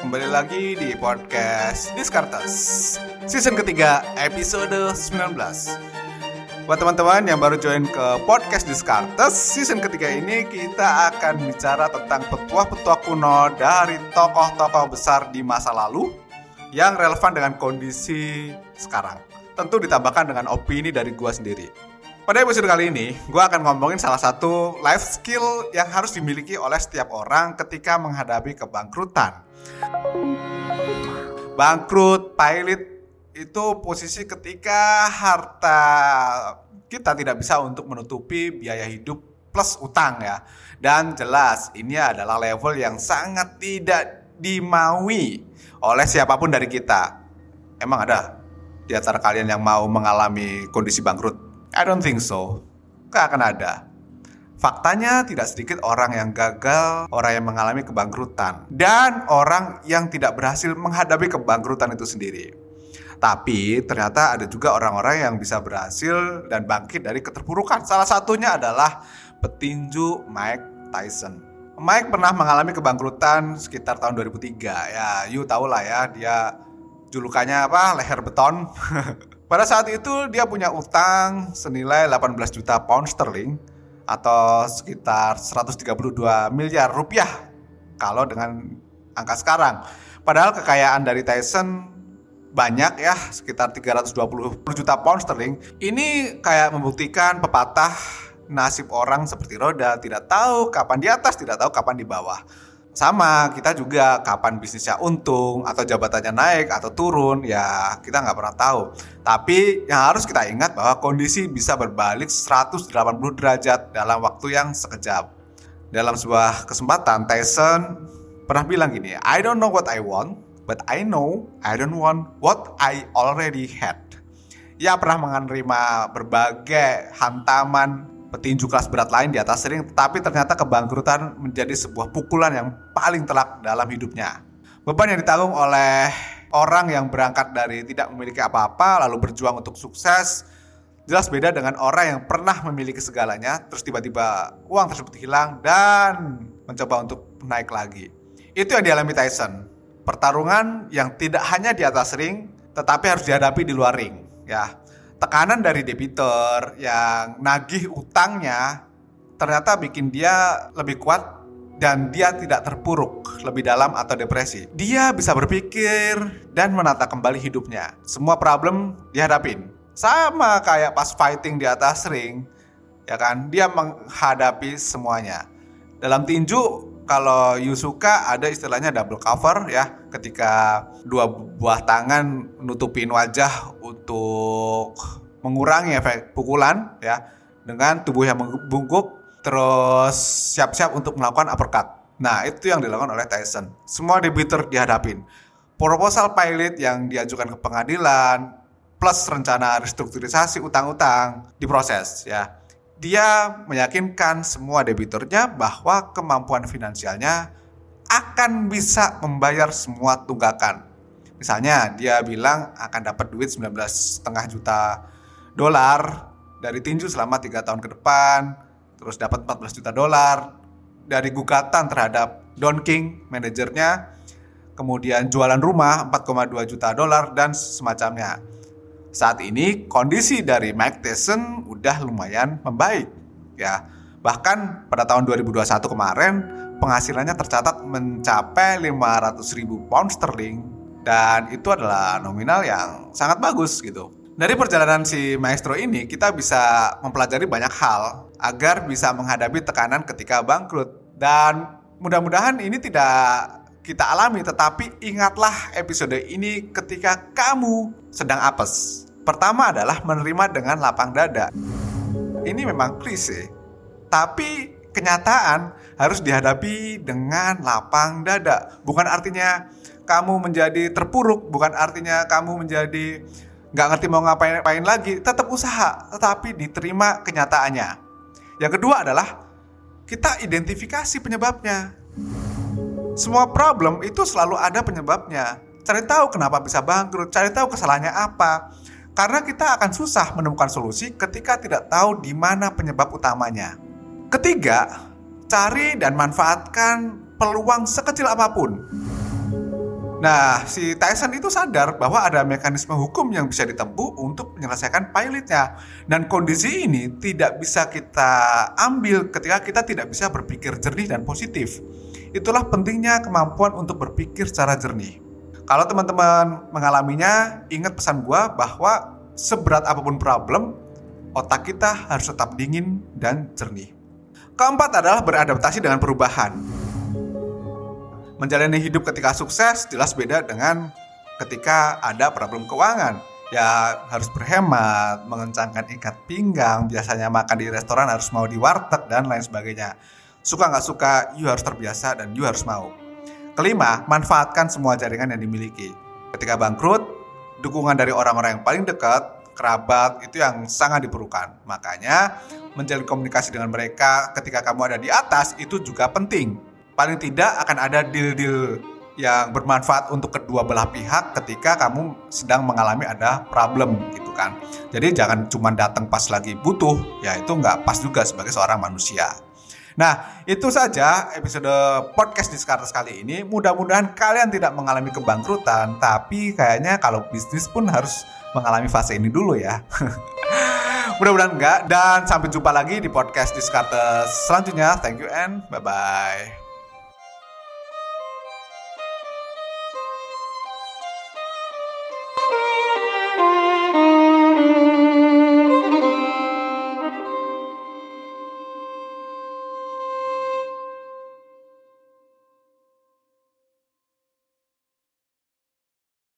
kembali lagi di podcast Diskartes Season ketiga, episode 19 Buat teman-teman yang baru join ke podcast Diskartes Season ketiga ini kita akan bicara tentang petuah-petuah kuno dari tokoh-tokoh besar di masa lalu Yang relevan dengan kondisi sekarang. Tentu ditambahkan dengan opini dari gua sendiri pada episode kali ini, gue akan ngomongin salah satu life skill yang harus dimiliki oleh setiap orang ketika menghadapi kebangkrutan. Bangkrut, pilot, itu posisi ketika harta kita tidak bisa untuk menutupi biaya hidup plus utang ya. Dan jelas ini adalah level yang sangat tidak dimaui oleh siapa pun dari kita. Emang ada di antara kalian yang mau mengalami kondisi bangkrut? I don't think so. Gak akan ada. Faktanya tidak sedikit orang yang gagal, orang yang mengalami kebangkrutan, dan orang yang tidak berhasil menghadapi kebangkrutan itu sendiri. Tapi ternyata ada juga orang-orang yang bisa berhasil dan bangkit dari keterpurukan. Salah satunya adalah petinju Mike Tyson. Mike pernah mengalami kebangkrutan sekitar tahun 2003. Ya, you tahu lah ya, dia julukannya apa? Leher beton. Pada saat itu dia punya utang senilai 18 juta pound sterling atau sekitar 132 miliar rupiah kalau dengan angka sekarang. Padahal kekayaan dari Tyson banyak ya, sekitar 320 juta pound sterling. Ini kayak membuktikan pepatah nasib orang seperti roda, tidak tahu kapan di atas, tidak tahu kapan di bawah. Sama, kita juga kapan bisnisnya untung atau jabatannya naik atau turun, ya kita nggak pernah tahu. Tapi yang harus kita ingat bahwa kondisi bisa berbalik 180 derajat dalam waktu yang sekejap. Dalam sebuah kesempatan, Tyson pernah bilang gini, I don't know what I want, but I know I don't want what I already had. Ia pernah menerima berbagai hantaman petinju kelas berat lain di atas ring, tetapi ternyata kebangkrutan menjadi sebuah pukulan yang paling telak dalam hidupnya. Beban yang ditanggung oleh orang yang berangkat dari tidak memiliki apa-apa lalu berjuang untuk sukses jelas beda dengan orang yang pernah memiliki segalanya terus tiba-tiba uang tersebut hilang dan mencoba untuk naik lagi. Itu yang dialami Tyson. Pertarungan yang tidak hanya di atas ring tetapi harus dihadapi di luar ring, ya tekanan dari debitur yang nagih utangnya ternyata bikin dia lebih kuat dan dia tidak terpuruk lebih dalam atau depresi. Dia bisa berpikir dan menata kembali hidupnya. Semua problem dihadapin. Sama kayak pas fighting di atas ring, ya kan? Dia menghadapi semuanya. Dalam tinju kalau Yusuka ada istilahnya double cover ya ketika dua buah tangan nutupin wajah untuk mengurangi efek pukulan ya dengan tubuh yang membungkuk terus siap-siap untuk melakukan uppercut. Nah, itu yang dilakukan oleh Tyson. Semua debitur dihadapin. Proposal pilot yang diajukan ke pengadilan plus rencana restrukturisasi utang-utang diproses ya. Dia meyakinkan semua debiturnya bahwa kemampuan finansialnya akan bisa membayar semua tunggakan. Misalnya dia bilang akan dapat duit 19,5 juta dolar dari tinju selama tiga tahun ke depan, terus dapat 14 juta dolar dari gugatan terhadap Don King, manajernya, kemudian jualan rumah 4,2 juta dolar dan semacamnya. Saat ini kondisi dari Mike Tyson udah lumayan membaik, ya. Bahkan pada tahun 2021 kemarin penghasilannya tercatat mencapai 500 ribu pound sterling dan itu adalah nominal yang sangat bagus gitu. Dari perjalanan si maestro ini kita bisa mempelajari banyak hal agar bisa menghadapi tekanan ketika bangkrut dan mudah-mudahan ini tidak kita alami tetapi ingatlah episode ini ketika kamu sedang apes. Pertama adalah menerima dengan lapang dada. Ini memang klise, tapi kenyataan harus dihadapi dengan lapang dada. Bukan artinya kamu menjadi terpuruk bukan artinya kamu menjadi nggak ngerti mau ngapain-ngapain lagi. Tetap usaha tetapi diterima kenyataannya. Yang kedua adalah kita identifikasi penyebabnya. Semua problem itu selalu ada penyebabnya. Cari tahu kenapa bisa bangkrut cari tahu kesalahannya apa karena kita akan susah menemukan solusi ketika tidak tahu di mana penyebab utamanya ketiga cari dan manfaatkan peluang sekecil apa pun Nah, si Tyson itu sadar bahwa ada mekanisme hukum yang bisa ditempuh untuk menyelesaikan pilotnya. Dan kondisi ini tidak bisa kita ambil ketika kita tidak bisa berpikir jernih dan positif. Itulah pentingnya kemampuan untuk berpikir secara jernih. Kalau teman-teman mengalaminya, ingat pesan gua bahwa seberat apa pun problem, otak kita harus tetap dingin dan jernih. Keempat adalah beradaptasi dengan perubahan menjalani hidup ketika sukses jelas beda dengan ketika ada problem keuangan. Ya harus berhemat, mengencangkan ikat pinggang, biasanya makan di restoran harus mau di warteg dan lain sebagainya. Suka nggak suka, you harus terbiasa dan you harus mau. Kelima, manfaatkan semua jaringan yang dimiliki. Ketika bangkrut, dukungan dari orang-orang yang paling dekat, kerabat itu yang sangat diperlukan. Makanya menjalin komunikasi dengan mereka ketika kamu ada di atas itu juga penting paling tidak akan ada deal-deal yang bermanfaat untuk kedua belah pihak ketika kamu sedang mengalami ada problem gitu kan. Jadi jangan cuma datang pas lagi butuh, ya itu nggak pas juga sebagai seorang manusia. Nah, itu saja episode podcast di Diskartes kali ini. Mudah-mudahan kalian tidak mengalami kebangkrutan, tapi kayaknya kalau bisnis pun harus mengalami fase ini dulu ya. Mudah-mudahan enggak. Dan sampai jumpa lagi di podcast Diskartes selanjutnya. Thank you and bye-bye.